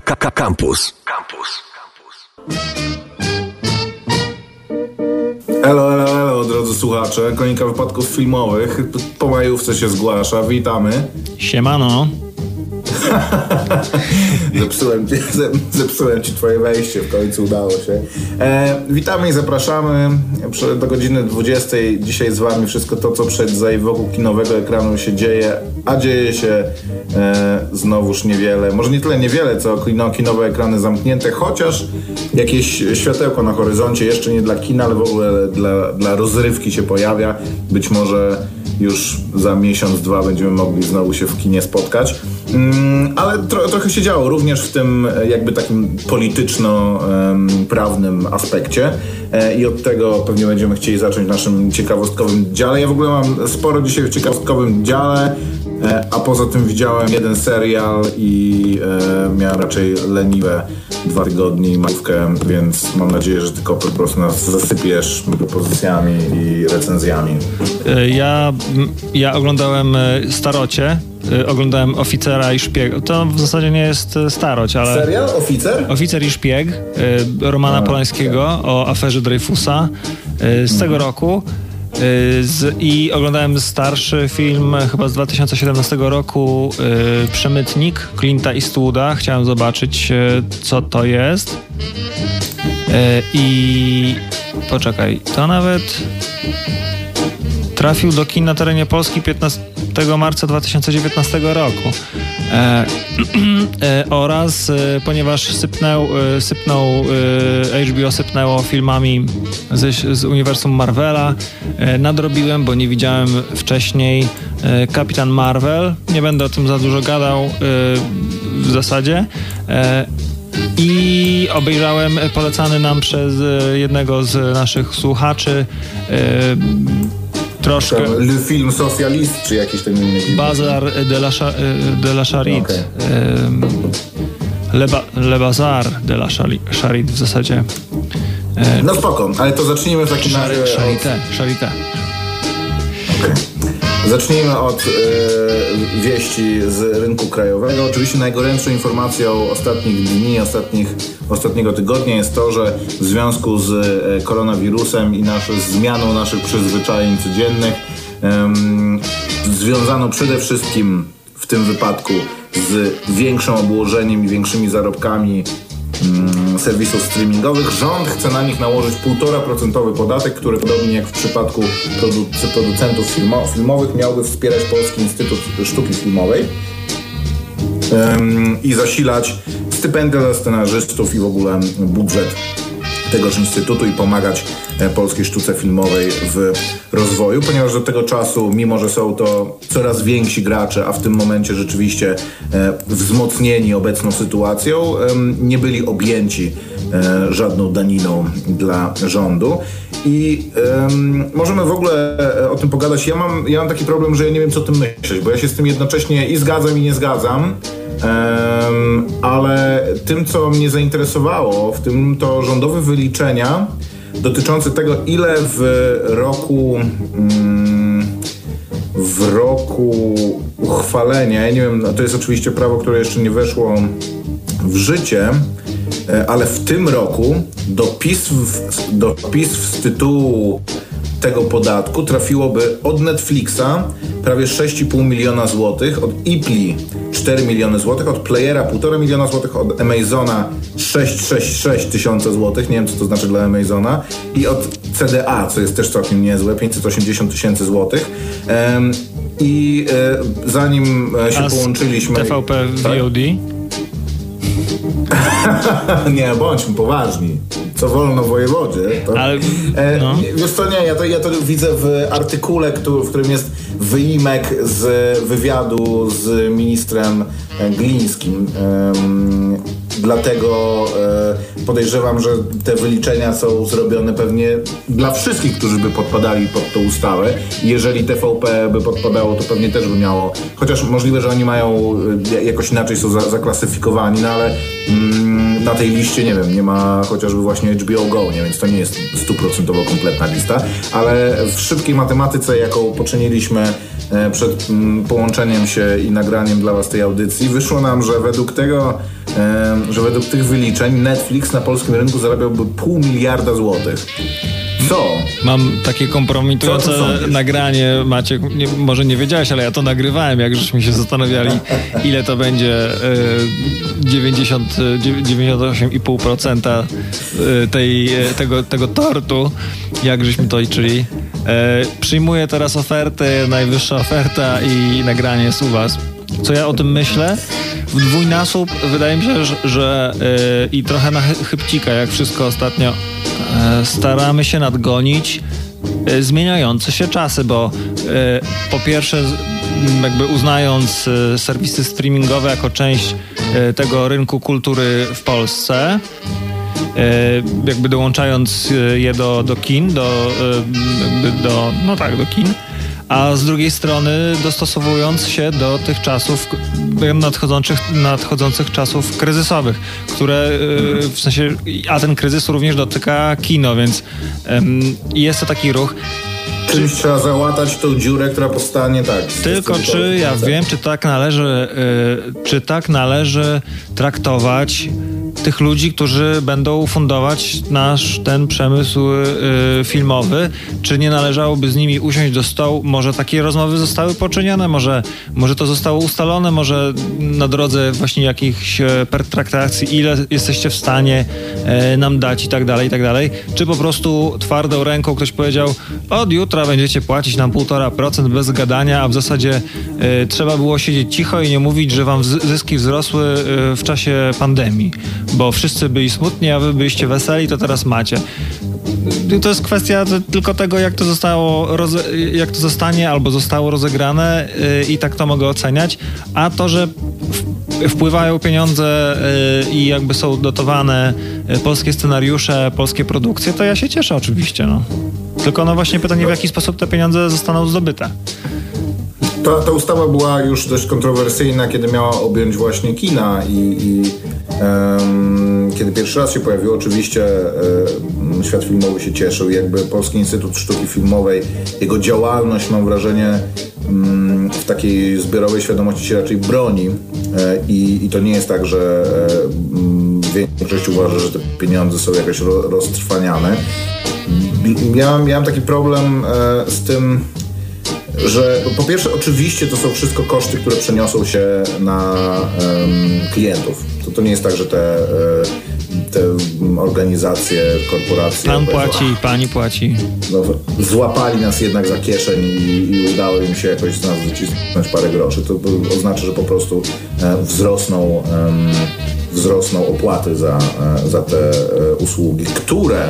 Campus. Campus. Elo, elo, elo, drodzy słuchacze. Konika wypadków filmowych. Po majówce się zgłasza. Witamy. Siemano. zepsułem, ci, zepsułem ci twoje wejście, w końcu udało się. E, witamy i zapraszamy do godziny 20. Dzisiaj z wami wszystko to, co przed za i wokół kinowego ekranu się dzieje, a dzieje się e, znowuż niewiele. Może nie tyle niewiele, co kino, kinowe ekrany zamknięte, chociaż jakieś światełko na horyzoncie, jeszcze nie dla kina, ale w ogóle dla, dla rozrywki się pojawia. Być może już za miesiąc, dwa będziemy mogli znowu się w kinie spotkać. Mm, ale tro, trochę się działo również w tym e, jakby takim polityczno-prawnym aspekcie e, i od tego pewnie będziemy chcieli zacząć w naszym ciekawostkowym dziale. Ja w ogóle mam sporo dzisiaj w ciekawostkowym dziale, e, a poza tym widziałem jeden serial i miałem raczej leniwe dwa tygodnie i majówkę, więc mam nadzieję, że tylko po prostu nas zasypiesz propozycjami i recenzjami. Ja, ja oglądałem Starocie, oglądałem Oficera i Szpieg. To w zasadzie nie jest y, starość, ale... Serial? Oficer? Oficer i Szpieg y, Romana Polańskiego o aferze Dreyfusa z tego mhm. roku. Z, I oglądałem starszy film chyba z 2017 roku Przemytnik Clint'a Eastwooda. Chciałem zobaczyć, co to jest. I poczekaj, to nawet trafił do kin na terenie Polski 15 marca 2019 roku. E, e, oraz e, ponieważ sypnął, e, sypnął e, HBO sypnęło filmami z, z uniwersum Marvela, e, nadrobiłem, bo nie widziałem wcześniej Kapitan Marvel. Nie będę o tym za dużo gadał w zasadzie. I obejrzałem polecany nam przez jednego z naszych słuchaczy troszkę. Le Film Socialist, czy jakiś ten inny film? Bazar de la, de la Charite. Okay. Le, Le Bazar de la Charite w zasadzie. No spoko, ale to zacznijmy w takim razie. Charité, Charité. Okay. Zacznijmy od y, wieści z rynku krajowego. Oczywiście najgorętszą informacją ostatnich dni, ostatnich, ostatniego tygodnia jest to, że w związku z y, koronawirusem i nasz, zmianą naszych przyzwyczajeń codziennych y, związano przede wszystkim w tym wypadku z większym obłożeniem i większymi zarobkami Mm, serwisów streamingowych. Rząd chce na nich nałożyć 1,5% podatek, który podobnie jak w przypadku producentów filmo filmowych miałby wspierać Polski Instytut Sztuki Filmowej i zasilać stypendia dla scenarzystów i w ogóle budżet tegoż instytutu i pomagać e, polskiej sztuce filmowej w rozwoju, ponieważ do tego czasu, mimo że są to coraz więksi gracze, a w tym momencie rzeczywiście e, wzmocnieni obecną sytuacją, nie byli objęci e, żadną daniną dla rządu. I możemy w ogóle o tym pogadać. Ja mam, ja mam taki problem, że ja nie wiem, co o tym myśleć, bo ja się z tym jednocześnie i zgadzam, i nie zgadzam. Ale tym, co mnie zainteresowało, w tym to rządowe wyliczenia dotyczące tego, ile w roku um, w roku uchwalenia, ja nie wiem, no to jest oczywiście prawo, które jeszcze nie weszło w życie, e, ale w tym roku do PiS, do z tytułu tego podatku trafiłoby od Netflixa prawie 6,5 miliona złotych, od Ipli 4 miliony złotych, od Playera 1,5 miliona złotych, od Amazona 666 tysiące złotych, nie wiem co to znaczy dla Amazona, i od CDA, co jest też całkiem niezłe, 580 tysięcy złotych. Um, I e, zanim e, się A połączyliśmy... TVP VOD? nie, bądźmy poważni co wolno wojewodzie. To, Ale, e, no. Wiesz co, nie, ja to, ja to widzę w artykule, który, w którym jest wyimek z wywiadu z ministrem Glińskim. Dlatego e, podejrzewam, że te wyliczenia są zrobione pewnie dla wszystkich, którzy by podpadali pod tą ustawę. Jeżeli TVP by podpadało, to pewnie też by miało. Chociaż możliwe, że oni mają e, jakoś inaczej są za, zaklasyfikowani, no ale mm, na tej liście nie wiem, nie ma chociażby właśnie HBO Go, nie, więc to nie jest stuprocentowo kompletna lista. Ale w szybkiej matematyce, jaką poczyniliśmy e, przed mm, połączeniem się i nagraniem dla Was tej audycji, wyszło nam, że według tego że według tych wyliczeń Netflix na polskim rynku zarabiałby pół miliarda złotych. Co? Mam takie kompromitujące nagranie, Maciek, nie, może nie wiedziałeś, ale ja to nagrywałem, jak żeśmy się zastanawiali, ile to będzie y, 90, 98,5% tej, tego, tego tortu, jak żeśmy to liczyli. E, przyjmuję teraz oferty, najwyższa oferta i nagranie jest u was. Co ja o tym myślę? W dwójnasób wydaje mi się, że, że yy, i trochę na chybcika, jak wszystko ostatnio, staramy się nadgonić zmieniające się czasy, bo po pierwsze jakby uznając serwisy streamingowe jako część tego rynku kultury w Polsce, jakby dołączając je do, do kin, do, do, no tak, do kin, a z drugiej strony dostosowując się do tych czasów nadchodzących, nadchodzących czasów kryzysowych, które w sensie, a ten kryzys również dotyka kino, więc jest to taki ruch. Czymś trzeba załatać tą dziurę, która powstanie, tak. Tylko czy ja wiem, czy tak należy, y, czy tak należy traktować tych ludzi, którzy będą fundować nasz ten przemysł y, filmowy, czy nie należałoby z nimi usiąść do stołu? Może takie rozmowy zostały poczynione, może, może to zostało ustalone, może na drodze właśnie jakichś e, pertraktacji, ile jesteście w stanie e, nam dać i tak dalej, i tak dalej. Czy po prostu twardą ręką ktoś powiedział, od jutra będziecie płacić nam 1,5% bez gadania, a w zasadzie e, trzeba było siedzieć cicho i nie mówić, że wam zyski wzrosły w czasie pandemii bo wszyscy byli smutni, a wy byliście weseli, to teraz macie. To jest kwestia tylko tego, jak to zostało, jak to zostanie albo zostało rozegrane yy, i tak to mogę oceniać, a to, że wpływają pieniądze yy, i jakby są dotowane yy, polskie scenariusze, polskie produkcje, to ja się cieszę oczywiście. No. Tylko no właśnie pytanie, w jaki sposób te pieniądze zostaną zdobyte. Ta, ta ustawa była już dość kontrowersyjna, kiedy miała objąć właśnie kina i, i um, kiedy pierwszy raz się pojawiło, oczywiście um, świat filmowy się cieszył. Jakby Polski Instytut Sztuki Filmowej, jego działalność, mam wrażenie, w takiej zbiorowej świadomości się raczej broni. E, I, I, to nie jest tak, że większość uważa, że te pieniądze są jakoś ro, roztrwaniane. Miałem, miałem taki problem e, z tym, że po pierwsze oczywiście to są wszystko koszty, które przeniosą się na um, klientów. To, to nie jest tak, że te, e, te organizacje, korporacje... Pan płaci, pani płaci. No, złapali nas jednak za kieszeń i, i udało im się jakoś z nas wycisnąć parę groszy. To oznacza, że po prostu e, wzrosną wzrosną opłaty za, e, za te e, usługi, które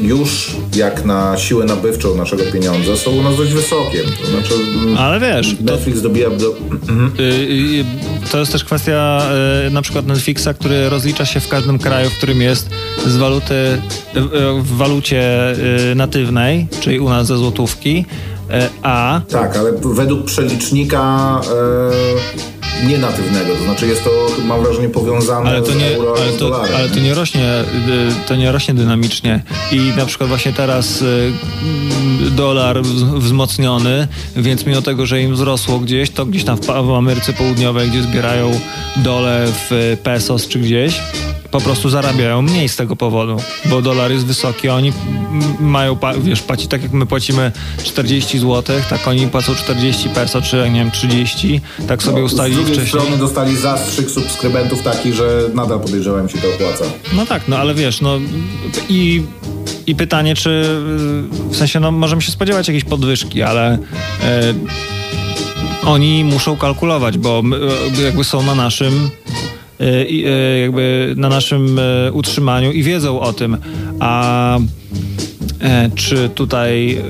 już jak na siłę nabywczą naszego pieniądza są u nas dość wysokie. To znaczy, mm, Ale wiesz, Netflix to, dobija do... To jest też kwestia na przykład Netflixa, który rozlicza się w każdym kraju, w którym jest z waluty, w walucie natywnej, czyli u nas ze złotówki, a... Tak, ale według przelicznika nienatywnego, to znaczy jest to, mam wrażenie, powiązane ale to nie, z euro ale to, dolarem. Ale to nie rośnie, y, to nie rośnie dynamicznie i na przykład właśnie teraz y, dolar wzmocniony, więc mimo tego, że im wzrosło gdzieś, to gdzieś tam w Ameryce Południowej, gdzie zbierają dole w pesos czy gdzieś, po prostu zarabiają mniej z tego powodu, bo dolar jest wysoki, oni mają, wiesz, płacić tak jak my płacimy 40 zł, tak oni płacą 40 peso, czy nie wiem, 30, tak sobie no, ustalili wcześniej. Z drugiej strony dostali zastrzyk subskrybentów taki, że nadal podejrzewam się to opłaca. No tak, no ale wiesz, no i i pytanie, czy w sensie, no możemy się spodziewać jakiejś podwyżki, ale e, oni muszą kalkulować, bo e, jakby są na naszym jakby na naszym e, utrzymaniu i wiedzą o tym, a czy tutaj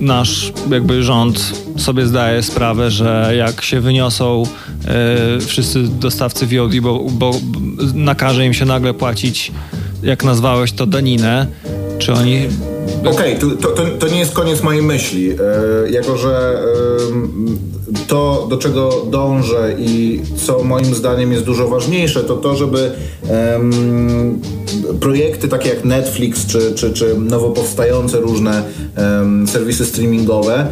nasz jakby rząd sobie zdaje sprawę, że jak się wyniosą wszyscy dostawcy VOD, bo, bo nakaże im się nagle płacić, jak nazwałeś to, daninę, czy oni Okej, okay, to, to, to, nie jest koniec mojej myśli. E, jako, że e, to, do czego dążę i co moim zdaniem jest dużo ważniejsze, to to, żeby e, projekty takie jak Netflix czy, czy, czy nowo powstające różne serwisy streamingowe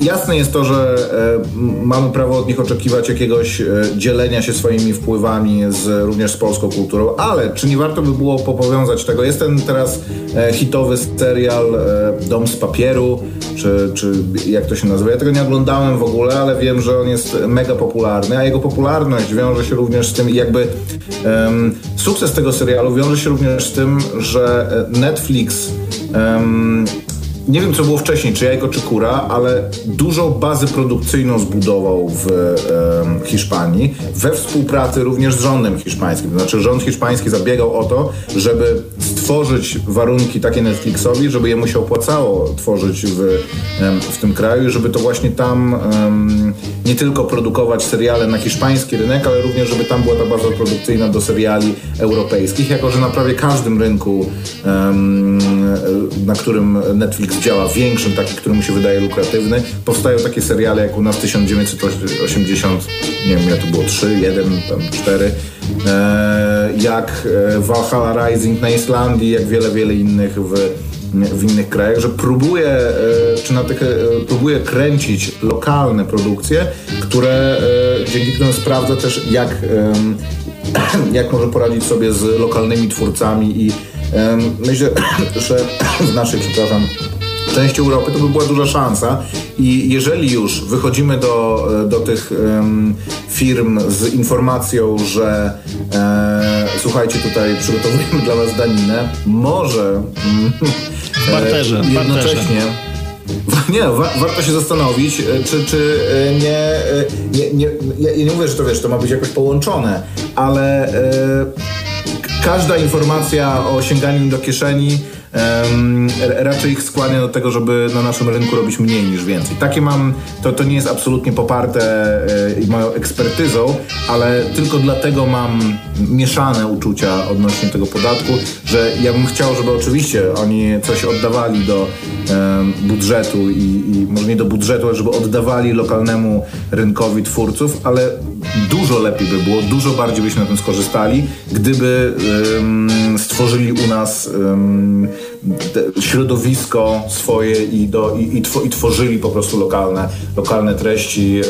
jasne jest to, że mamy prawo od nich oczekiwać jakiegoś dzielenia się swoimi wpływami z, również z polską kulturą, ale czy nie warto by było popowiązać tego? Jest ten teraz hitowy serial Dom z papieru, czy, czy jak to się nazywa. Ja tego nie oglądałem w ogóle, ale wiem, że on jest mega popularny, a jego popularność wiąże się również z tym, jakby sukces tego serialu wiąże się również z tym, że Netflix nie wiem, co było wcześniej, czy jajko, czy kura, ale dużą bazę produkcyjną zbudował w e, Hiszpanii we współpracy również z rządem hiszpańskim. To znaczy rząd hiszpański zabiegał o to, żeby stworzyć warunki takie Netflixowi, żeby jemu się opłacało tworzyć w, e, w tym kraju, żeby to właśnie tam e, nie tylko produkować seriale na hiszpański rynek, ale również, żeby tam była ta baza produkcyjna do seriali europejskich, jako że na prawie każdym rynku, na którym Netflix działa większym, taki, który mu się wydaje lukratywny. Powstają takie seriale jak u nas 1980, nie wiem, ja to było 3, 1, tam 4, e, jak e, Valhalla Rising na Islandii, jak wiele, wiele innych w w innych krajach, że próbuje, e, czy na tych, próbuje kręcić lokalne produkcje, które dzięki którym sprawdza też jak, jak może poradzić sobie z lokalnymi twórcami i myślę, że w naszej, przepraszam, części Europy, to by była duża szansa. I jeżeli już wychodzimy do, do tych um, firm z informacją, że e, słuchajcie, tutaj przygotowujemy dla Was daninę, może mm, w barterze, e, jednocześnie. Nie, wa warto się zastanowić, e, czy, czy e, nie, e, nie, nie, ja nie mówię, że to wiesz, to ma być jakoś połączone, ale e, każda informacja o sięganiu do kieszeni raczej ich skłania do tego, żeby na naszym rynku robić mniej niż więcej. Takie mam, to, to nie jest absolutnie poparte e, moją ekspertyzą, ale tylko dlatego mam mieszane uczucia odnośnie tego podatku, że ja bym chciał, żeby oczywiście oni coś oddawali do budżetu i, i może nie do budżetu, ale żeby oddawali lokalnemu rynkowi twórców, ale dużo lepiej by było, dużo bardziej byśmy na tym skorzystali, gdyby stworzyli u nas środowisko swoje i, do, i, i, tw i, tworzyli po prostu lokalne, lokalne treści,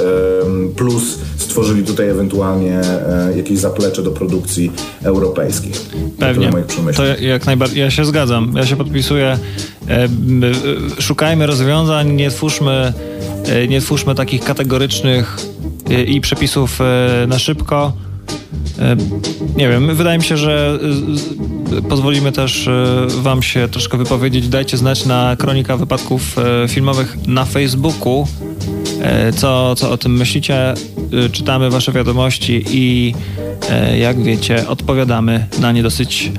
plus stworzyli tutaj ewentualnie e, jakieś zaplecze do produkcji europejskich. Pewnie. To jak najbardziej. Ja się zgadzam. Ja się podpisuję. E, szukajmy rozwiązań, nie twórzmy, e, nie twórzmy takich kategorycznych i przepisów na szybko E, nie wiem, wydaje mi się, że e, pozwolimy też e, Wam się troszkę wypowiedzieć. Dajcie znać na Kronika Wypadków Filmowych na Facebooku, co, co o tym myślicie. Czytamy Wasze wiadomości i jak wiecie, odpowiadamy na nie dosyć,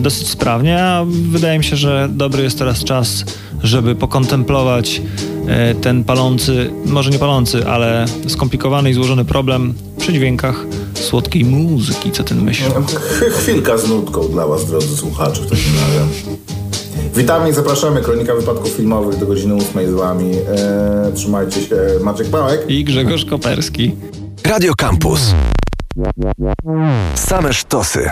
dosyć sprawnie. A wydaje mi się, że dobry jest teraz czas, żeby pokontemplować ten palący, może nie palący, ale skomplikowany i złożony problem przy dźwiękach słodkiej muzyki. Co ten myśl? Chwilka z nutką dla Was, drodzy słuchacze, w takim razie. Witamy i zapraszamy. Kronika Wypadków Filmowych do godziny 8 z Wami. Eee, trzymajcie się. Maciek Pałek i Grzegorz Koperski. Radio Campus. Same sztosy.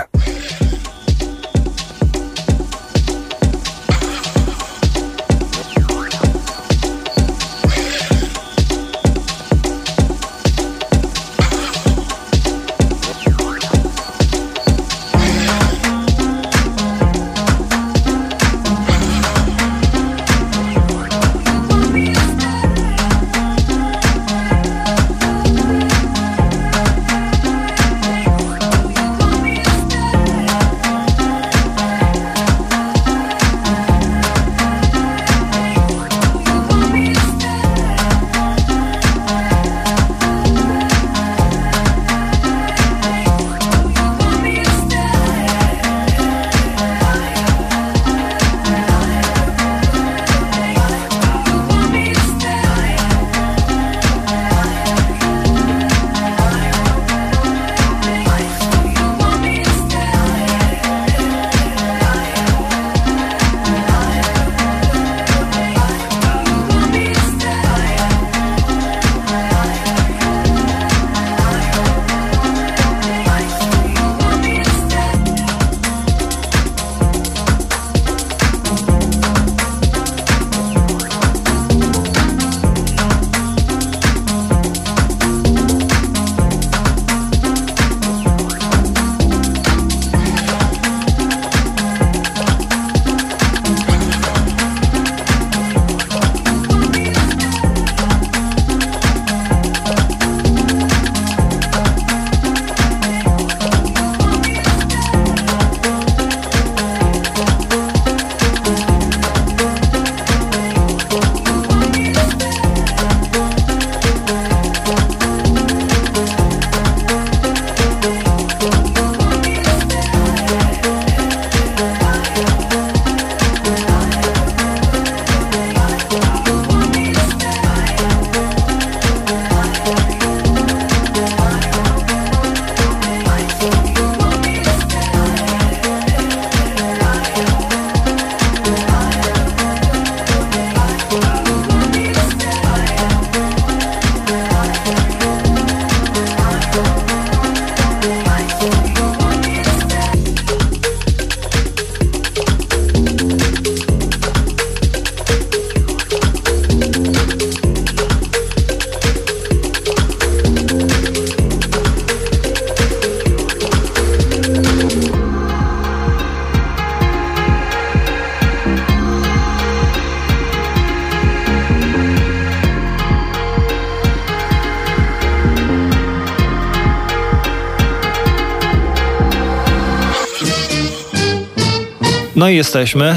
No i jesteśmy.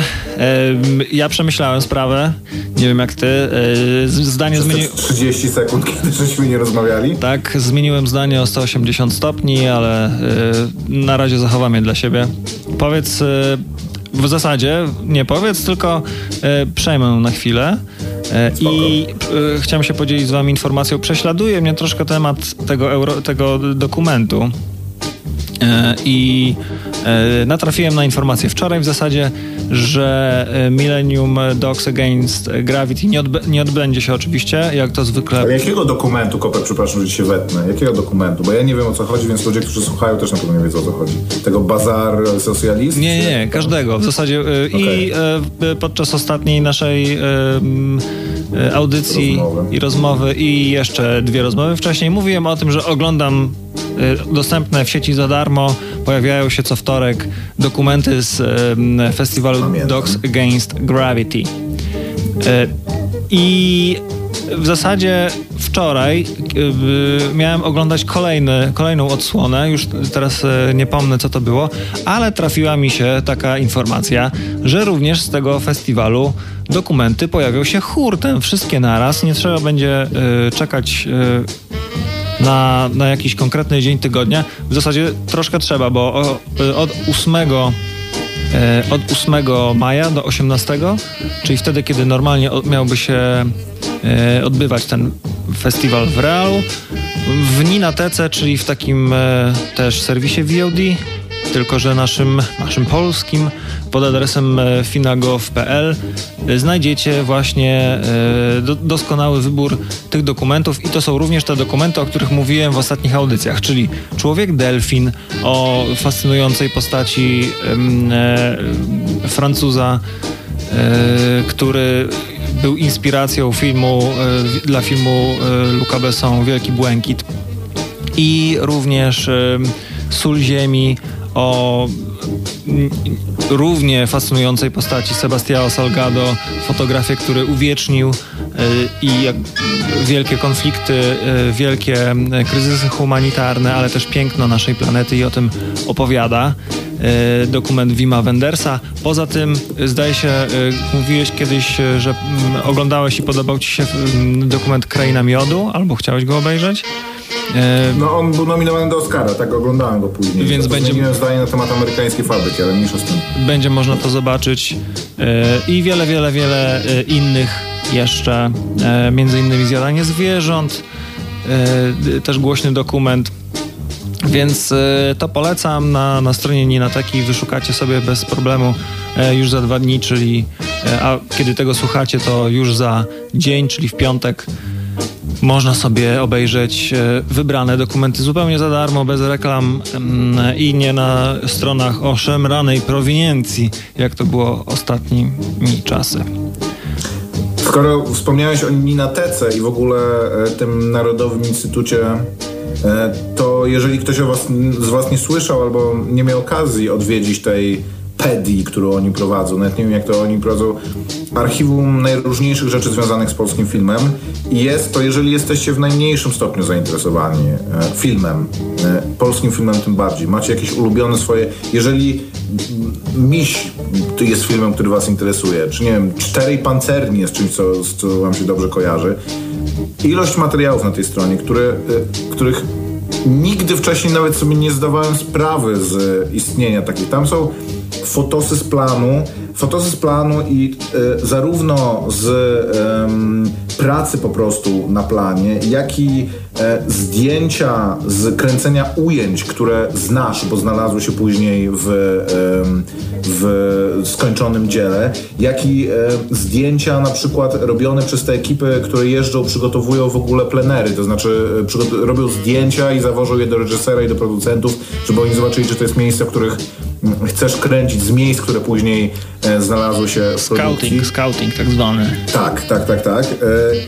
Ja przemyślałem sprawę. Nie wiem jak ty. Zdanie zmieniłem. 30 sekund, kiedy żeśmy nie rozmawiali? Tak, zmieniłem zdanie o 180 stopni, ale na razie zachowam je dla siebie. Powiedz w zasadzie, nie powiedz, tylko przejmę na chwilę. I chciałem się podzielić z wami informacją. Prześladuje mnie troszkę temat tego, euro, tego dokumentu. I E, natrafiłem na informację wczoraj w zasadzie, że e, Millennium Dogs Against Gravity nie, odb nie odbędzie się oczywiście, jak to zwykle. Ale jakiego dokumentu, Koper, przepraszam, że się wetnę, jakiego dokumentu? Bo ja nie wiem o co chodzi, więc ludzie, którzy słuchają też na pewno nie wiedzą o co chodzi. Tego bazar socjalist? Nie, nie, każdego w zasadzie. E, okay. I podczas ostatniej naszej audycji rozmowy. i rozmowy i jeszcze dwie rozmowy wcześniej mówiłem o tym, że oglądam dostępne w sieci za darmo. Pojawiają się co wtorek dokumenty z festiwalu Pamiętam. Dogs Against Gravity. E, I w zasadzie wczoraj e, miałem oglądać kolejny, kolejną odsłonę, już teraz e, nie pomnę co to było, ale trafiła mi się taka informacja, że również z tego festiwalu dokumenty pojawią się hurtem, wszystkie naraz, nie trzeba będzie czekać na, na jakiś konkretny dzień tygodnia. W zasadzie troszkę trzeba, bo od 8 e, od 8 maja do 18, czyli wtedy, kiedy normalnie miałby się e, odbywać ten festiwal w realu, w Ninatece, czyli w takim e, też serwisie VOD, tylko że naszym, naszym polskim pod adresem e, finago.pl e, znajdziecie właśnie e, doskonały wybór tych dokumentów i to są również te dokumenty, o których mówiłem w ostatnich audycjach, czyli Człowiek Delfin o fascynującej postaci Francuza, który był inspiracją filmu, dla filmu Luca Besson Wielki Błękit i również Sól Ziemi o równie fascynującej postaci Sebastiao Salgado, fotografię, który uwiecznił e, i wielkie konflikty, e, wielkie kryzysy humanitarne, ale też piękno naszej planety i o tym opowiada e, dokument Wima Wendersa. Poza tym zdaje się, mówiłeś kiedyś, że oglądałeś i podobał ci się dokument Kraina Miodu, albo chciałeś go obejrzeć? E, no on był nominowany do Oscara, tak oglądałem go później. Więc będzie... Zmieniłem zdanie na temat amerykańskiej fabryki, ale mniejsza z tym. Będzie można to zobaczyć e, i wiele, wiele, wiele e, innych jeszcze, między innymi zjadanie zwierząt, też głośny dokument. Więc to polecam na, na stronie Ninateki. Wyszukacie sobie bez problemu już za dwa dni, czyli a kiedy tego słuchacie, to już za dzień, czyli w piątek można sobie obejrzeć e, wybrane dokumenty zupełnie za darmo, bez reklam mm, i nie na stronach o szemranej prowiniencji, jak to było ostatnimi czasy. Skoro wspomniałeś o Ninatece i w ogóle e, tym Narodowym Instytucie, e, to jeżeli ktoś was, z Was nie słyszał albo nie miał okazji odwiedzić tej pedii, którą oni prowadzą. Nawet nie wiem, jak to oni prowadzą. Archiwum najróżniejszych rzeczy związanych z polskim filmem. I jest to, jeżeli jesteście w najmniejszym stopniu zainteresowani e, filmem, e, polskim filmem tym bardziej, macie jakieś ulubione swoje, jeżeli Miś jest filmem, który was interesuje, czy nie wiem, Czterej Pancerni jest czymś, co, co wam się dobrze kojarzy, ilość materiałów na tej stronie, które, e, których nigdy wcześniej nawet sobie nie zdawałem sprawy z istnienia takich. Tam są fotosy z planu, fotosy z planu i e, zarówno z e, pracy po prostu na planie, jak i e, zdjęcia z kręcenia ujęć, które znasz, bo znalazły się później w, w skończonym dziele, jak i zdjęcia na przykład robione przez te ekipy, które jeżdżą, przygotowują w ogóle plenery, to znaczy robią zdjęcia i zawożą je do reżysera i do producentów, żeby oni zobaczyli, czy to jest miejsce, w których chcesz kręcić z miejsc, które później e, znalazły się w Scouting, produkcji. scouting tak zwany. Tak, tak, tak, tak. E,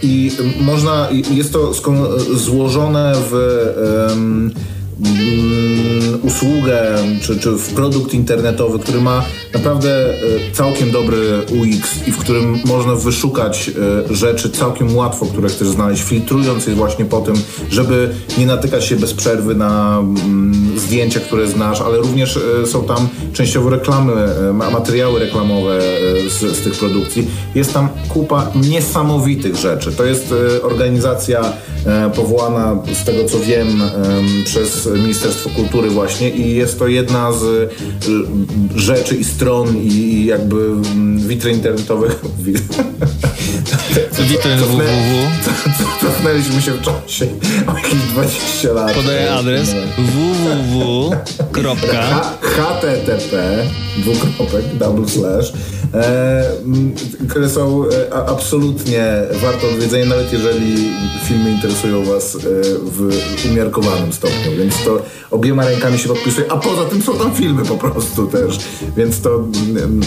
I można, jest to złożone w usługę czy, czy w produkt internetowy, który ma naprawdę e, całkiem dobry UX i w którym można wyszukać e, rzeczy całkiem łatwo, które chcesz znaleźć, filtrując je właśnie po tym, żeby nie natykać się bez przerwy na mm, zdjęcia, które znasz, ale również są tam częściowo reklamy, materiały reklamowe z, z tych produkcji. Jest tam kupa niesamowitych rzeczy. To jest organizacja powołana z tego co wiem przez Ministerstwo Kultury właśnie i jest to jedna z rzeczy i stron i jakby mm, witryn internetowych. Witryn www. Cofnęliśmy się w czasie o jakieś 20 lat. Podaję adres www. http dwukropek double slash e, które są e, absolutnie warte odwiedzenia, nawet jeżeli filmy interesują Was e, w umiarkowanym stopniu, więc to obiema rękami się podpisuje, a poza tym są tam filmy po prostu też, więc to mm,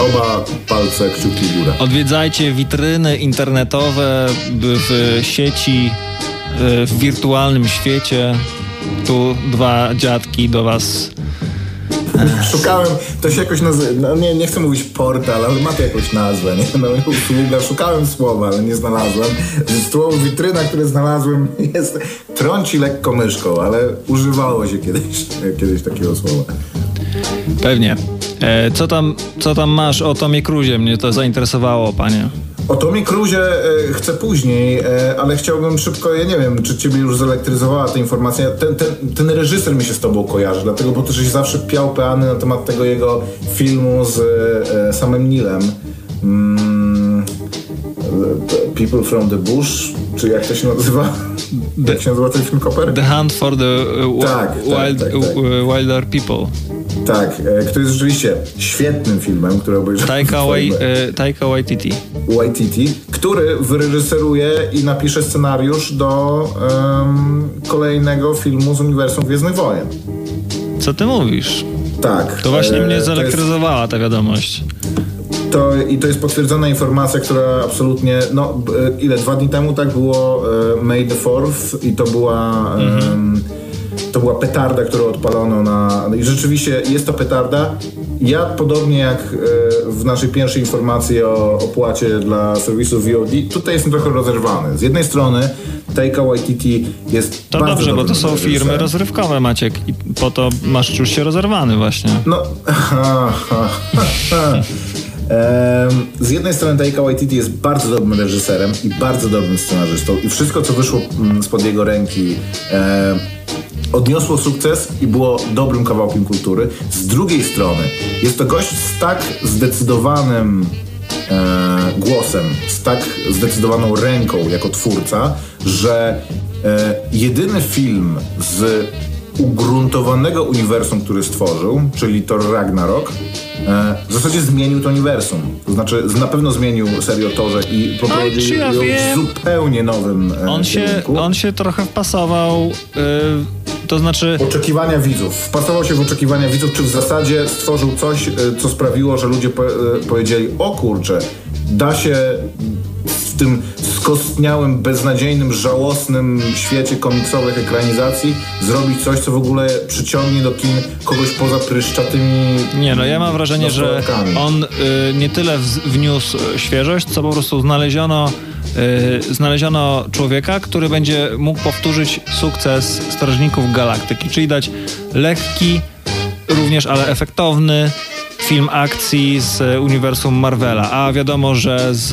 oba palce, kciuki w górę. Odwiedzajcie witryny internetowe w sieci, w wirtualnym świecie. Tu dwa dziadki do Was Szukałem, to się jakoś nazywa, no nie, nie chcę mówić portal, ale ma to jakąś nazwę, nie? No usługa, szukałem słowa, ale nie znalazłem. Słowo witryna, które znalazłem jest, trąci lekko myszką, ale używało się kiedyś, kiedyś takiego słowa. Pewnie. E, co, tam, co tam masz o Tomie Cruzie? Mnie to zainteresowało, panie. O Tomie Cruzie e, chcę później, e, ale chciałbym szybko, ja nie wiem, czy ciebie już zelektryzowała ta informacja. Ten, ten, ten reżyser mi się z tobą kojarzy, dlatego, bo też się zawsze piał peany na temat tego jego filmu z e, samym Nilem. Mm, People from the Bush, czy jak to się nazywa? The, jak się nazywa ten film Koper? The Hunt for the uh, tak, wild, tak, tak, tak. Wilder People. Tak, e, który jest rzeczywiście świetnym filmem, który obejrzałem. Taika, Wai, e, Taika Waititi. Waititi, który wyreżyseruje i napisze scenariusz do um, kolejnego filmu z uniwersum Gwiezdnych Wojen. Co ty mówisz? Tak. To właśnie e, mnie zelektryzowała jest... ta wiadomość. To, I to jest potwierdzona informacja, która absolutnie, no e, ile, dwa dni temu tak było e, May the 4th i to była... Mhm to była petarda, którą odpalono na... I rzeczywiście jest to petarda. Ja podobnie jak e, w naszej pierwszej informacji o opłacie dla serwisu VOD, tutaj jestem trochę rozerwany. Z jednej strony Taika Waititi jest To dobrze, bo to są firmy rozrywkowe, Maciek, i po to masz czuć się rozerwany właśnie. No... Z jednej strony Taika Waititi jest bardzo dobrym reżyserem i bardzo dobrym scenarzystą i wszystko, co wyszło mm, spod jego ręki odniosło sukces i było dobrym kawałkiem kultury. Z drugiej strony jest to gość z tak zdecydowanym e, głosem, z tak zdecydowaną ręką jako twórca, że e, jedyny film z ugruntowanego uniwersum, który stworzył, czyli Thor Ragnarok, e, w zasadzie zmienił to uniwersum. To znaczy, na pewno zmienił serię Torze i poprowadził ją w zupełnie nowym e, on się, on się trochę wpasował... To znaczy... Oczekiwania widzów. Wpasował się w oczekiwania widzów, czy w zasadzie stworzył coś, e, co sprawiło, że ludzie po, e, powiedzieli, o kurczę, da się w tym skostniałym, beznadziejnym, żałosnym świecie komiksowych ekranizacji zrobić coś, co w ogóle przyciągnie do kin kogoś poza pryszczatymi Nie, no ja mam wrażenie, że on y, nie tyle wniósł świeżość, co po prostu znaleziono Y, znaleziono człowieka, który będzie mógł powtórzyć sukces Strażników Galaktyki, czyli dać lekki, również ale efektowny film akcji z uniwersum Marvela, a wiadomo, że z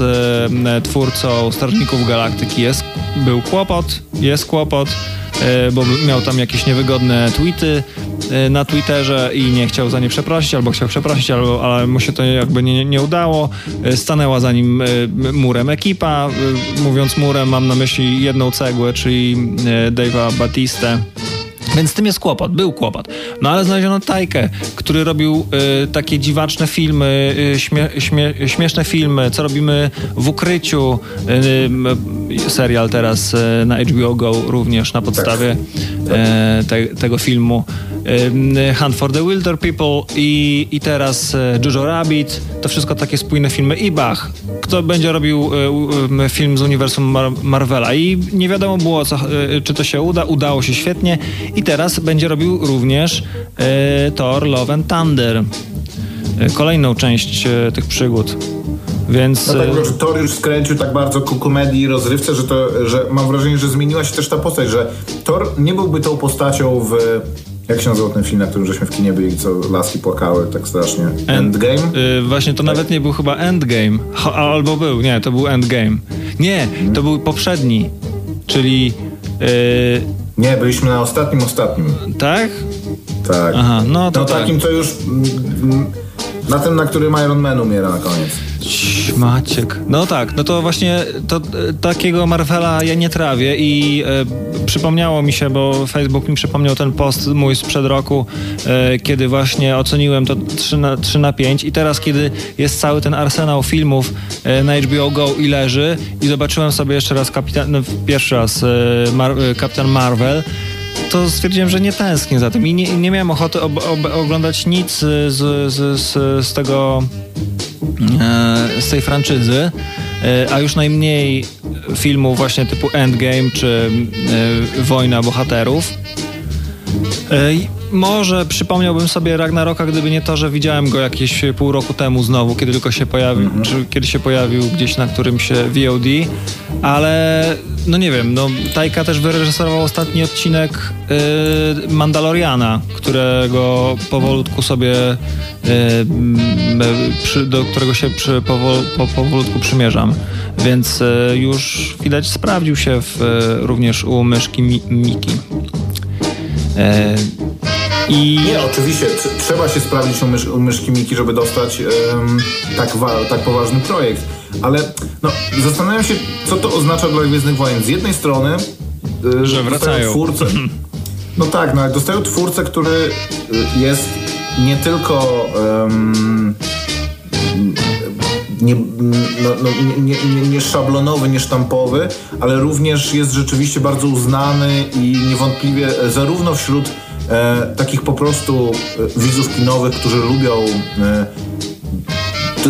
y, twórcą Strażników Galaktyki jest, był kłopot, jest kłopot, y, bo miał tam jakieś niewygodne tweety, na Twitterze i nie chciał za nie przeprosić, albo chciał przeprosić, albo, ale mu się to jakby nie, nie udało. Stanęła za nim murem ekipa. Mówiąc murem, mam na myśli jedną cegłę, czyli Dave'a Batistę. Więc z tym jest kłopot, był kłopot. No ale znaleziono Tajkę, który robił y, takie dziwaczne filmy, y, śmie, śmie, śmieszne filmy, co robimy w ukryciu. Y, serial teraz na HBO Go również na podstawie te, tego filmu. Hunt for the Wilder People i, i teraz Jojo Rabbit. To wszystko takie spójne filmy. I Bach, kto będzie robił film z uniwersum Mar Marvela. I nie wiadomo było, co, czy to się uda. Udało się świetnie. I teraz będzie robił również Thor Love and Thunder. Kolejną część tych przygód. Więc... No tak, że Thor już skręcił tak bardzo ku komedii i rozrywce, że, to, że mam wrażenie, że zmieniła się też ta postać, że Thor nie byłby tą postacią w... Jak się nazywał ten film, na którym żeśmy w kinie byli, co laski płakały tak strasznie? Endgame? Yy, właśnie to tak? nawet nie był chyba Endgame. Ho, albo był, nie, to był Endgame. Nie, hmm. to był poprzedni, czyli... Yy... Nie, byliśmy na ostatnim, ostatnim. Tak? Tak. Aha, no to no, tak. takim, co już... Na tym, na którym Iron Man umiera na koniec. Maciek. No tak, no to właśnie to, takiego Marvela ja nie trawię i e, przypomniało mi się, bo Facebook mi przypomniał ten post mój sprzed roku, e, kiedy właśnie oceniłem to 3 na, 3 na 5 i teraz, kiedy jest cały ten arsenał filmów e, na HBO Go i leży i zobaczyłem sobie jeszcze raz kapitan, no, pierwszy raz e, Mar e, Kapitan Marvel, to stwierdziłem, że nie tęsknię za tym i nie, nie miałem ochoty ob, ob, oglądać nic z, z, z, z tego e, z tej franczyzy, e, a już najmniej filmów właśnie typu Endgame czy e, Wojna Bohaterów. Może przypomniałbym sobie Ragnaroka, gdyby nie to, że widziałem go jakieś pół roku temu znowu, kiedy tylko się pojawił, mm -hmm. czy kiedy się pojawił gdzieś na którymś VOD, ale no nie wiem, no Tajka też wyreżyserował ostatni odcinek yy, Mandaloriana, którego powolutku sobie yy, przy, do którego się przy, powol, po, powolutku przymierzam. Więc yy, już widać sprawdził się w, y, również u myszki Mi Miki. I... Nie, oczywiście, trzeba się sprawdzić u, mysz, u myszki Miki, żeby dostać um, tak, tak poważny projekt. Ale no, zastanawiam się, co to oznacza dla Gwiezdnych Wojen. Z jednej strony... Yy, że wracają. Twórcę, no tak, no, ale dostają twórcę, który y, jest nie tylko... Um, nie, no, no, nie, nie, nie, szablonowy, nie sztampowy, ale również jest rzeczywiście bardzo uznany i niewątpliwie zarówno wśród e, takich po prostu e, widzów kinowych, którzy lubią e,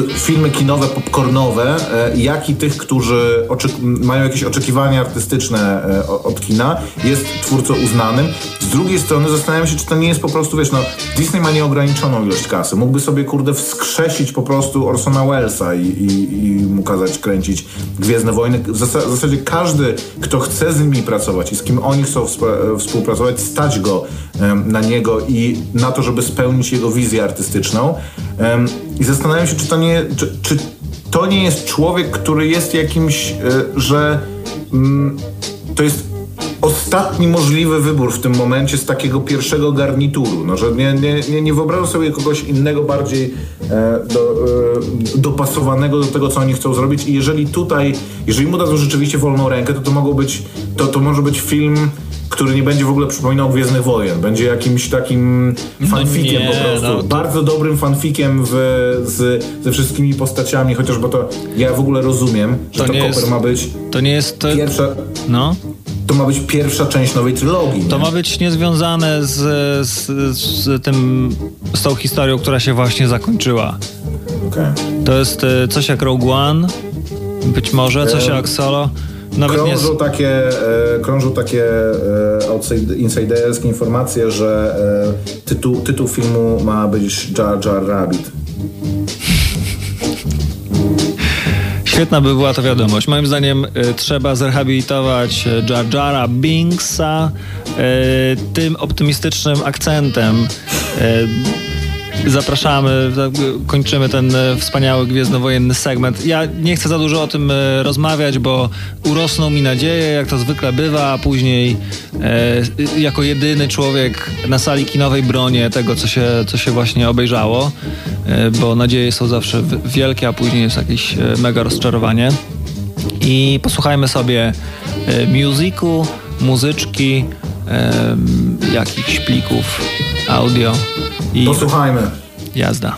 filmy kinowe, popcornowe, e, jak i tych, którzy mają jakieś oczekiwania artystyczne e, od kina, jest twórcą uznanym. Z drugiej strony zastanawiam się, czy to nie jest po prostu, wiesz, no, Disney ma nieograniczoną ilość kasy. Mógłby sobie, kurde, wskrzesić po prostu Orsona Wellesa i, i, i mu kazać kręcić Gwiezdne Wojny. W zasadzie każdy, kto chce z nimi pracować i z kim oni chcą współpracować, stać go na niego i na to, żeby spełnić jego wizję artystyczną. I zastanawiam się, czy to nie, czy, czy to nie jest człowiek, który jest jakimś, e, że mm, to jest ostatni możliwy wybór w tym momencie z takiego pierwszego garnituru. No, że nie, nie, nie, wyobrażam sobie kogoś innego bardziej e, do, e, dopasowanego do tego, co oni chcą zrobić i jeżeli tutaj, jeżeli mu dadzą rzeczywiście wolną rękę, to to mogą być, to, to może być film który nie będzie w ogóle przypominał Gwiezdnych Wojen. Będzie jakimś takim no fanfikiem no nie, po prostu. No, to... Bardzo dobrym fanfikiem w, z, ze wszystkimi postaciami, chociaż bo to ja w ogóle rozumiem, że to, to Koper jest, ma być to nie jest to... pierwsza... No to ma być pierwsza część nowej trylogii. To nie? ma być niezwiązane z, z, z, tym, z tą historią, która się właśnie zakończyła. Okay. To jest e, coś jak Rogue One, być może, coś jak Solo. Nawet krążą, nie... takie, e, krążą takie e, insiderskie informacje, że e, tytuł, tytuł filmu ma być Jar Jar Rabbit. Świetna by była to wiadomość. Moim zdaniem y, trzeba zrehabilitować Jar Jara Binksa y, tym optymistycznym akcentem. Y, Zapraszamy, kończymy ten e, wspaniały gwiezdnowojenny segment. Ja nie chcę za dużo o tym e, rozmawiać, bo urosną mi nadzieje, jak to zwykle bywa, a później e, jako jedyny człowiek na sali kinowej bronię tego, co się, co się właśnie obejrzało, e, bo nadzieje są zawsze wielkie, a później jest jakieś e, mega rozczarowanie. I posłuchajmy sobie e, muzyku, muzyczki, jakichś plików audio. I Posłuchajmy. Jazda.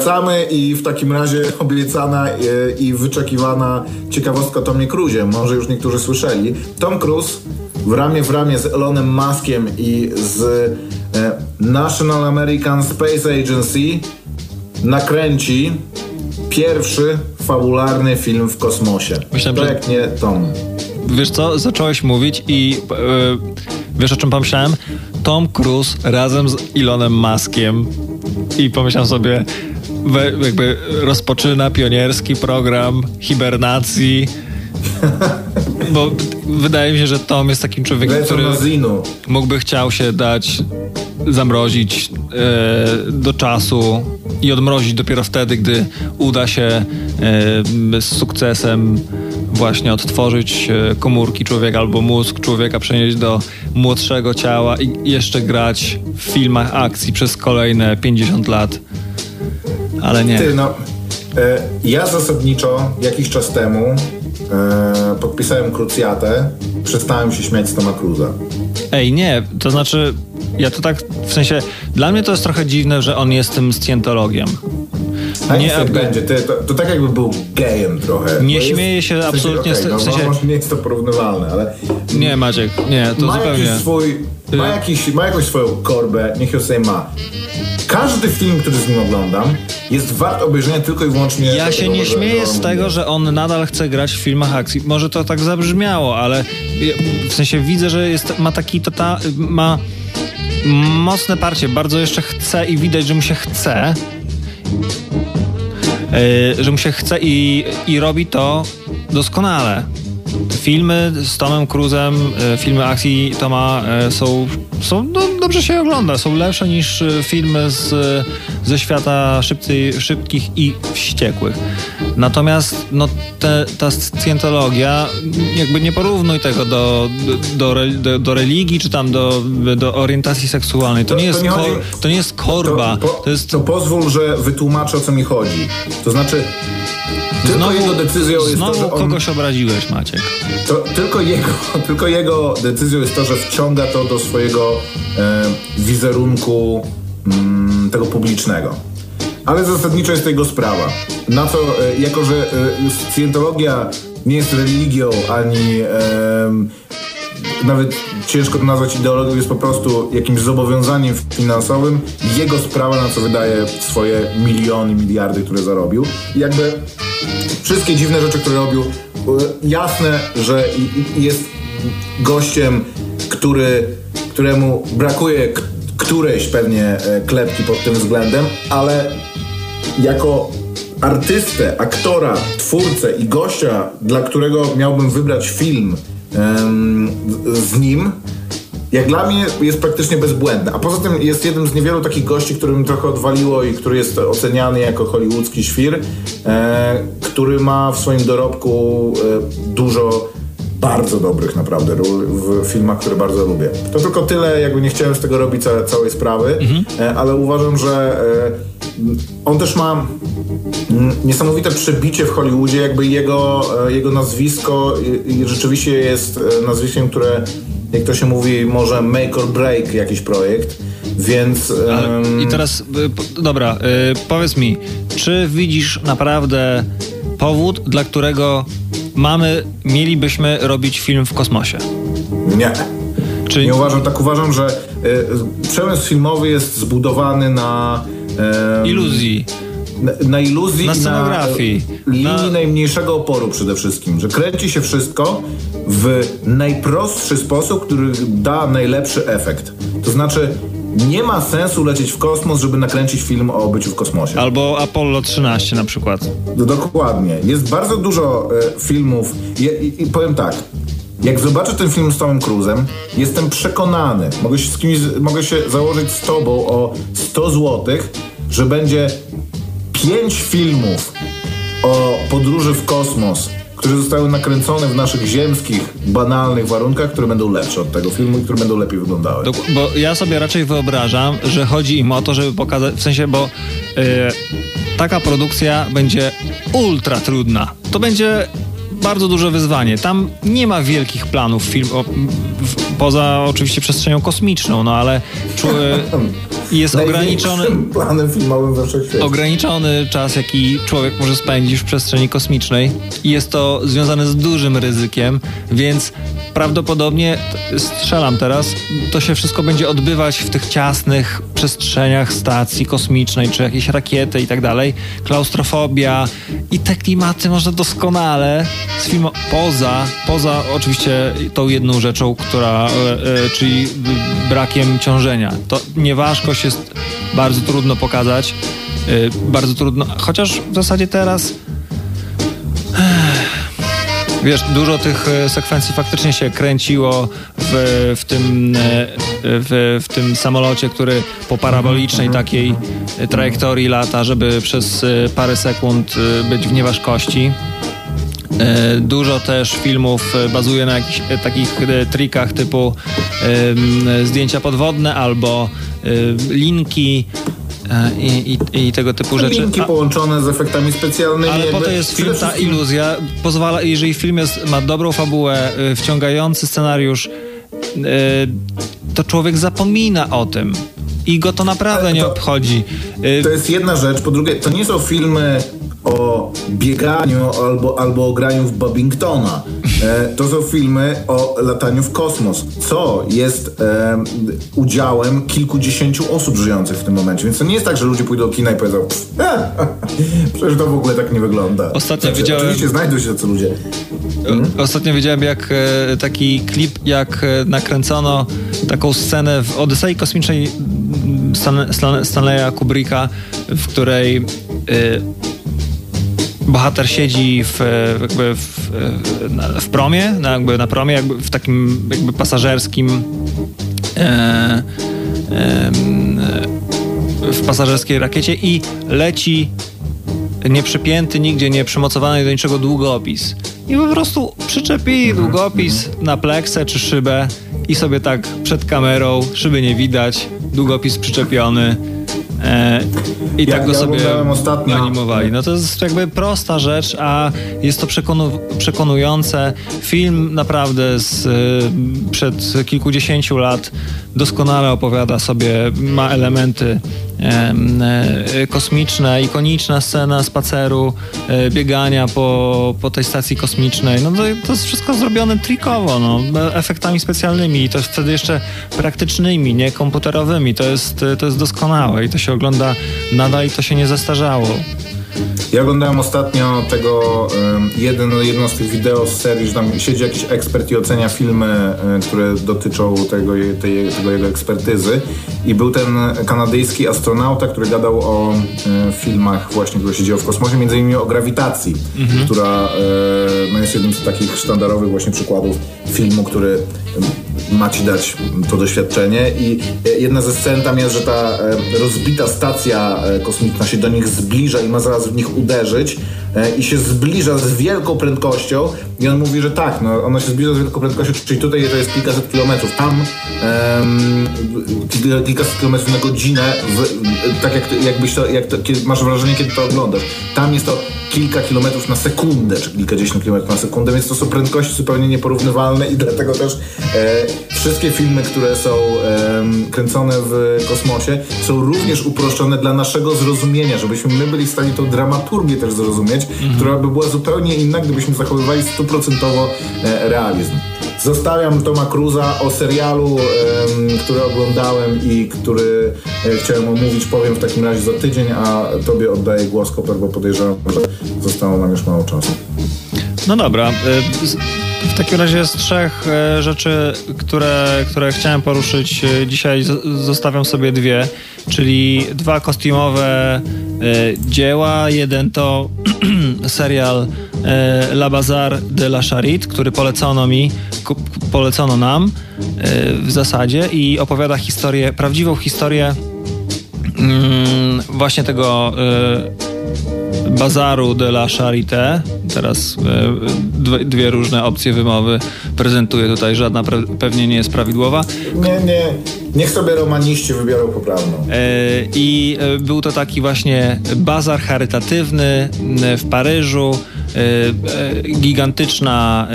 Wracamy i w takim razie obiecana e, i wyczekiwana ciekawostka Tomie Cruise. Może już niektórzy słyszeli. Tom Cruise w ramię w ramię z Elonem Muskiem i z e, National American Space Agency nakręci pierwszy fabularny film w kosmosie. Myślałem, że... nie Tom. Wiesz co, zacząłeś mówić i yy, wiesz o czym pomyślałem? Tom Cruise razem z Elonem Muskiem i pomyślałem sobie, jakby rozpoczyna pionierski program hibernacji. Bo wydaje mi się, że Tom jest takim człowiekiem, który mógłby chciał się dać zamrozić e, do czasu i odmrozić dopiero wtedy, gdy uda się e, z sukcesem właśnie odtworzyć e, komórki człowieka albo mózg człowieka, przenieść do młodszego ciała i jeszcze grać w filmach akcji przez kolejne 50 lat. Ale nie. Ty, no, e, ja zasadniczo jakiś czas temu e, podpisałem krucjatę, przestałem się śmiać z Toma Cruza. Ej, nie, to znaczy, ja to tak, w sensie, dla mnie to jest trochę dziwne, że on jest tym scjentologiem. A nie, jakby, będzie, to, to, to, tak jakby był gejem trochę. Nie śmieję się absolutnie okay, no, w sensie... Może nie jest to porównywalne, ale... Nie, Maciek, nie, to ma zupełnie... Jakiś swój, ma, y- jakiś, ma jakąś swoją korbę, niech ją sobie ma. Każdy film, który z nim oglądam, jest wart obejrzenia tylko i wyłącznie. Ja się nie śmieję z tego, że on nadal chce grać w filmach akcji. Może to tak zabrzmiało, ale w sensie widzę, że jest, ma taki to ta, ma mocne parcie, bardzo jeszcze chce i widać, że mu się chce. Yy, że mu się chce i, i robi to doskonale. Filmy z Tomem Cruzem, e, filmy akcji Toma e, są, są no, dobrze się ogląda, są lepsze niż e, filmy z, ze świata szybcy, szybkich i wściekłych. Natomiast no, te, ta scjentologia, jakby nie porównuj tego do, do, do, do religii, czy tam do, do orientacji seksualnej. To, to nie jest, to nie, chodzi, to nie jest korba. To, po, to, jest... to pozwól, że wytłumaczę o co mi chodzi. To znaczy tylko znowu, jego decyzją jest to, że on, kogoś obraziłeś, Maciek. To tylko jego, tylko jego decyzją jest to, że wciąga to do swojego e, wizerunku mm, tego publicznego. Ale zasadniczo jest to jego sprawa. Na co, e, jako że e, scjentologia nie jest religią, ani e, nawet ciężko to nazwać ideologią, jest po prostu jakimś zobowiązaniem finansowym. Jego sprawa, na co wydaje swoje miliony, miliardy, które zarobił. I jakby wszystkie dziwne rzeczy, które robił, jasne, że jest gościem, który, któremu brakuje którejś pewnie e, klepki pod tym względem, ale jako artystę, aktora, twórcę i gościa, dla którego miałbym wybrać film z nim, jak dla mnie jest praktycznie bezbłędny. A poza tym jest jednym z niewielu takich gości, którym trochę odwaliło i który jest oceniany jako hollywoodzki świr, e, który ma w swoim dorobku e, dużo bardzo dobrych naprawdę ról w filmach, które bardzo lubię. To tylko tyle, jakby nie chciałem z tego robić ca całej sprawy, mhm. e, ale uważam, że e, on też ma niesamowite przebicie w Hollywoodzie, jakby jego, e, jego nazwisko rzeczywiście jest nazwiskiem, które jak to się mówi, może make or break jakiś projekt, więc... Um... I teraz, y, dobra, y, powiedz mi, czy widzisz naprawdę powód, dla którego mamy, mielibyśmy robić film w kosmosie? Nie. Czy... Nie uważam, tak uważam, że y, przemysł filmowy jest zbudowany na... Y, Iluzji na, na iluzji na scenografii. Na linii na... najmniejszego oporu przede wszystkim, że kręci się wszystko w najprostszy sposób, który da najlepszy efekt. To znaczy nie ma sensu lecieć w kosmos, żeby nakręcić film o byciu w kosmosie. Albo Apollo 13 na przykład. No, dokładnie. Jest bardzo dużo e, filmów i, i, i powiem tak, jak zobaczę ten film z Tomem Cruzem, jestem przekonany, mogę się, z kimś, mogę się założyć z tobą o 100 złotych, że będzie pięć filmów o podróży w kosmos, które zostały nakręcone w naszych ziemskich, banalnych warunkach, które będą lepsze od tego filmu i które będą lepiej wyglądały. Bo ja sobie raczej wyobrażam, że chodzi im o to, żeby pokazać, w sensie, bo yy, taka produkcja będzie ultra trudna. To będzie bardzo duże wyzwanie. Tam nie ma wielkich planów film, o, w, poza oczywiście przestrzenią kosmiczną, no ale... Czu, jest ograniczony planem filmowym we wszechświecie. Ograniczony czas, jaki człowiek może spędzić w przestrzeni kosmicznej jest to związane z dużym ryzykiem, więc prawdopodobnie, strzelam teraz, to się wszystko będzie odbywać w tych ciasnych przestrzeniach stacji kosmicznej, czy jakiejś rakiety i tak dalej. Klaustrofobia i te klimaty można doskonale z filmu poza, poza oczywiście tą jedną rzeczą, która, e, e, czyli brakiem ciążenia. To nieważkość jest bardzo trudno pokazać, e, bardzo trudno, chociaż w zasadzie teraz Wiesz, dużo tych sekwencji faktycznie się kręciło w, w, tym, w, w tym samolocie, który po parabolicznej mhm. takiej trajektorii lata, żeby przez parę sekund być w nieważkości. Dużo też filmów bazuje na jakichś takich trikach typu zdjęcia podwodne albo linki E, i, i, i tego typu rzeczy. Linki połączone z efektami specjalnymi. Ale po to jest film, ta iluzja pozwala, jeżeli film jest, ma dobrą fabułę, wciągający scenariusz, to człowiek zapomina o tym. I go to naprawdę to, nie obchodzi. To jest jedna rzecz. Po drugie, to nie są filmy o bieganiu albo, albo o graniu w Babingtona. E, to są filmy o lataniu w kosmos, co jest e, udziałem kilkudziesięciu osób żyjących w tym momencie. Więc to nie jest tak, że ludzie pójdą do kina i powiedzą przecież to w ogóle tak nie wygląda. Ostatnio znaczy, widziałem... Oczywiście znajdą się tacy ludzie. Hmm? Ostatnio widziałem jak e, taki klip, jak e, nakręcono taką scenę w Odysei Kosmicznej Stan Stan Stanleya Kubricka, w której e, bohater siedzi w, jakby w, w promie, na, jakby na promie, jakby w takim jakby pasażerskim e, e, w pasażerskiej rakiecie i leci nieprzypięty, nigdzie nie przymocowany do niczego długopis. I po prostu przyczepi długopis na pleksę czy szybę i sobie tak przed kamerą, szyby nie widać, długopis przyczepiony E, I ja, tak go ja sobie ostatnio. animowali. No to jest jakby prosta rzecz, a jest to przekonu, przekonujące. Film naprawdę z, e, przed kilkudziesięciu lat doskonale opowiada sobie, ma elementy e, kosmiczne, ikoniczna scena spaceru, e, biegania po, po tej stacji kosmicznej. No to, to jest wszystko zrobione trikowo, no, efektami specjalnymi i to wtedy jeszcze praktycznymi, nie komputerowymi. To jest, to jest doskonałe i to się ogląda nadal i to się nie zestarzało. Ja oglądałem ostatnio tego jeden, jedno z tych wideo z serii, że tam siedzi jakiś ekspert i ocenia filmy, które dotyczą tego, tej, tego jego ekspertyzy. I był ten kanadyjski astronauta, który gadał o filmach właśnie, które się dzieją w kosmosie, między innymi o grawitacji, mhm. która no, jest jednym z takich sztandarowych właśnie przykładów filmu, który ma ci dać to doświadczenie. I jedna ze scen tam jest, że ta rozbita stacja e, kosmiczna się do nich zbliża i ma zaraz w nich uderzyć. e, i się zbliża z wielką prędkością. I on mówi, że tak, no ona się zbliża z wielką prędkością, czyli tutaj to jest kilkaset kilometrów, tam um, kilkaset kilometrów na godzinę, w, tak jak, jakbyś to, jak to, kiedy, masz wrażenie, kiedy to oglądasz. Tam jest to kilka kilometrów na sekundę, czy kilkadziesiąt kilometrów na sekundę, więc to są prędkości zupełnie nieporównywalne i dlatego też e, wszystkie filmy, które są e, kręcone w kosmosie są również uproszczone dla naszego zrozumienia, żebyśmy my byli w stanie tą dramaturgię też zrozumieć, mhm. która by była zupełnie inna, gdybyśmy zachowywali stuprocentowo e, realizm. Zostawiam Toma Cruza o serialu, który oglądałem i który e, chciałem omówić, powiem w takim razie za tydzień, a Tobie oddaję głos, Koper, bo podejrzewam, że zostało nam już mało czasu. No dobra. E, w takim razie z trzech e, rzeczy, które, które chciałem poruszyć dzisiaj, zostawiam sobie dwie, czyli dwa kostiumowe dzieła. Jeden to serial La Bazar de la Charite, który polecono mi polecono nam e, w zasadzie i opowiada historię, prawdziwą historię mm, właśnie tego e, bazaru de la Charité. Teraz e, dwie różne opcje wymowy prezentuję tutaj, żadna pewnie nie jest prawidłowa. Nie, nie. Niech sobie romaniści wybiorą poprawną. I był to taki właśnie bazar charytatywny w Paryżu, E, gigantyczna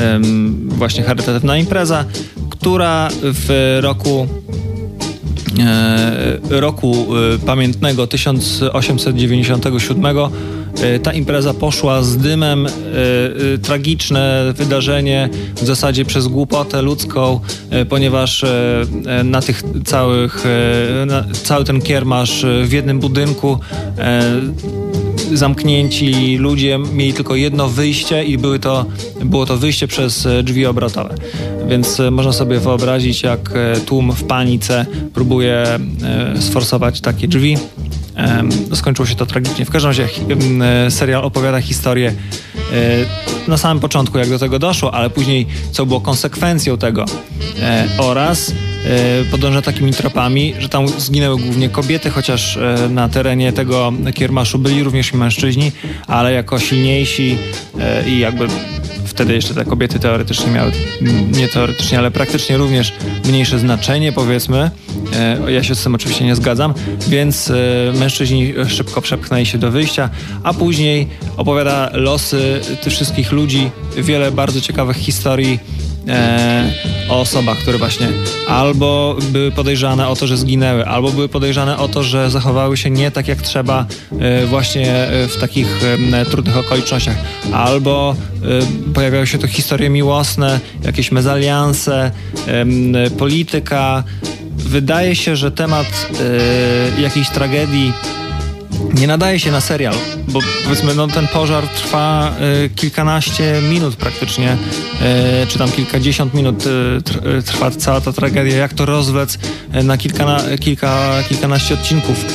właśnie charytatywna impreza, która w roku roku pamiętnego 1897 ta impreza poszła z dymem, tragiczne wydarzenie w zasadzie przez głupotę ludzką, ponieważ na tych całych, na cały ten kiermasz w jednym budynku zamknięci ludzie mieli tylko jedno wyjście i były to, było to wyjście przez e, drzwi obrotowe. Więc e, można sobie wyobrazić, jak e, tłum w panice próbuje sforsować takie drzwi. Skończyło się to tragicznie. W każdym razie serial opowiada historię na samym początku, jak do tego doszło, ale później co było konsekwencją tego oraz E, podąża takimi tropami, że tam zginęły głównie kobiety, chociaż e, na terenie tego kiermaszu byli również i mężczyźni, ale jako silniejsi e, i jakby wtedy jeszcze te kobiety teoretycznie miały, nie teoretycznie, ale praktycznie również mniejsze znaczenie, powiedzmy. Ja się z tym oczywiście nie zgadzam, więc mężczyźni szybko przepchnęli się do wyjścia, a później opowiada losy tych wszystkich ludzi, wiele bardzo ciekawych historii e, o osobach, które właśnie albo były podejrzane o to, że zginęły, albo były podejrzane o to, że zachowały się nie tak jak trzeba e, właśnie e, w takich e, trudnych okolicznościach, albo e, pojawiały się tu historie miłosne, jakieś mezalianse, polityka. Wydaje się, że temat e, jakiejś tragedii nie nadaje się na serial, bo powiedzmy, no ten pożar trwa y, kilkanaście minut praktycznie, y, czy tam kilkadziesiąt minut y, trwa cała ta tragedia. Jak to rozwlec na kilka, kilka, kilkanaście odcinków?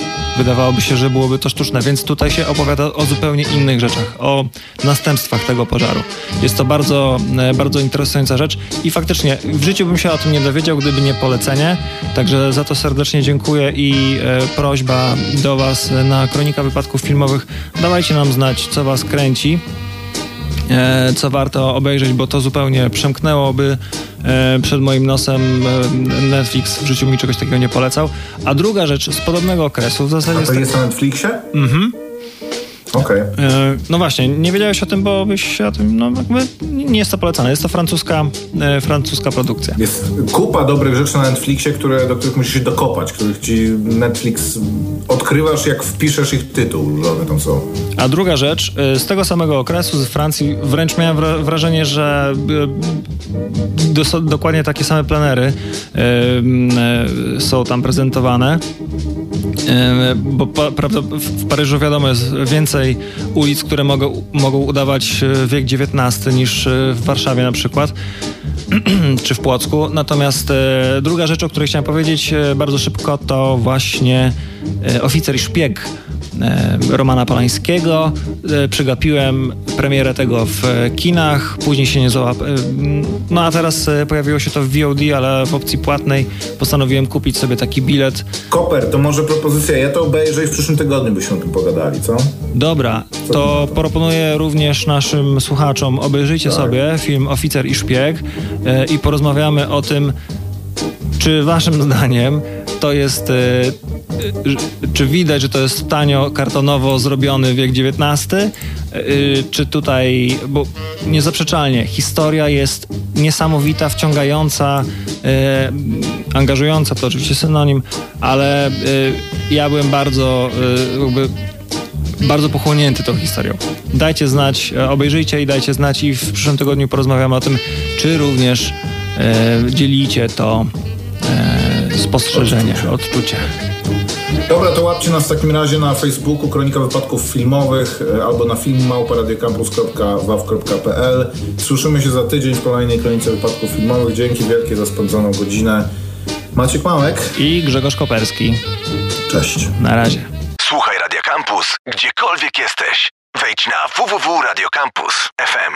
Wydawałoby się, że byłoby to sztuczne, więc tutaj się opowiada o zupełnie innych rzeczach, o następstwach tego pożaru. Jest to bardzo, e, bardzo interesująca rzecz i faktycznie w życiu bym się o tym nie dowiedział, gdyby nie polecenie, także za to serdecznie dziękuję i e, prośba do Was na Kronika Wypadków Filmowych, dawajcie nam znać, co Was kręci. E, co warto obejrzeć, bo to zupełnie przemknęłoby e, przed moim nosem. E, Netflix w życiu mi czegoś takiego nie polecał. A druga rzecz z podobnego okresu w zasadzie... A to jest na Netflixie? Mhm. Okej. Okay. E, no właśnie, nie wiedziałeś o tym, bo byś o tym, no jakby nie jest to polecane. Jest to francuska, e, francuska produkcja. Jest kupa dobrych rzeczy na Netflixie, które, do których musisz się dokopać, których ci Netflix odkrywasz, jak wpiszesz ich tytuł, że one tam są. A druga rzecz, e, z tego samego okresu, z Francji, wręcz miałem wrażenie, że dokładnie takie same plenery są tam prezentowane. Bo w Paryżu wiadomo jest więcej ulic, które mogą, mogą udawać e, wiek XIX niż e, w Warszawie na przykład czy w Płocku. Natomiast e, druga rzecz, o której chciałem powiedzieć bardzo szybko, to właśnie oficer i szpieg Romana Polańskiego. E, przegapiłem premierę tego w kinach, później się nie załapałem. No a teraz e, pojawiło się to w VOD, ale w opcji płatnej postanowiłem kupić sobie taki bilet. Koper, to może propozycja, ja to obejrzę i w przyszłym tygodniu byśmy o tym pogadali, co? Dobra, co to proponuję również naszym słuchaczom, obejrzyjcie tak. sobie film Oficer i Szpieg i porozmawiamy o tym, czy waszym zdaniem to jest czy widać, że to jest tanio kartonowo zrobiony wiek XIX, y, czy tutaj, bo niezaprzeczalnie historia jest niesamowita, wciągająca, angażująca, to oczywiście synonim, ale ja byłem bardzo jakby bardzo pochłonięty tą historią. Dajcie znać, obejrzyjcie i dajcie znać i w przyszłym tygodniu porozmawiamy o tym, czy również dzielicie to spostrzeżenie, odczucie. Dobra, to łapcie nas w takim razie na Facebooku Kronika Wypadków Filmowych e, albo na filmmałporadiocampus.waw.pl Słyszymy się za tydzień w kolejnej Kronice Wypadków Filmowych. Dzięki wielkie za spędzoną godzinę. Maciek Małek i Grzegorz Koperski. Cześć. Na razie. Słuchaj Radio Campus, gdziekolwiek jesteś. Wejdź na www.radiocampus.fm.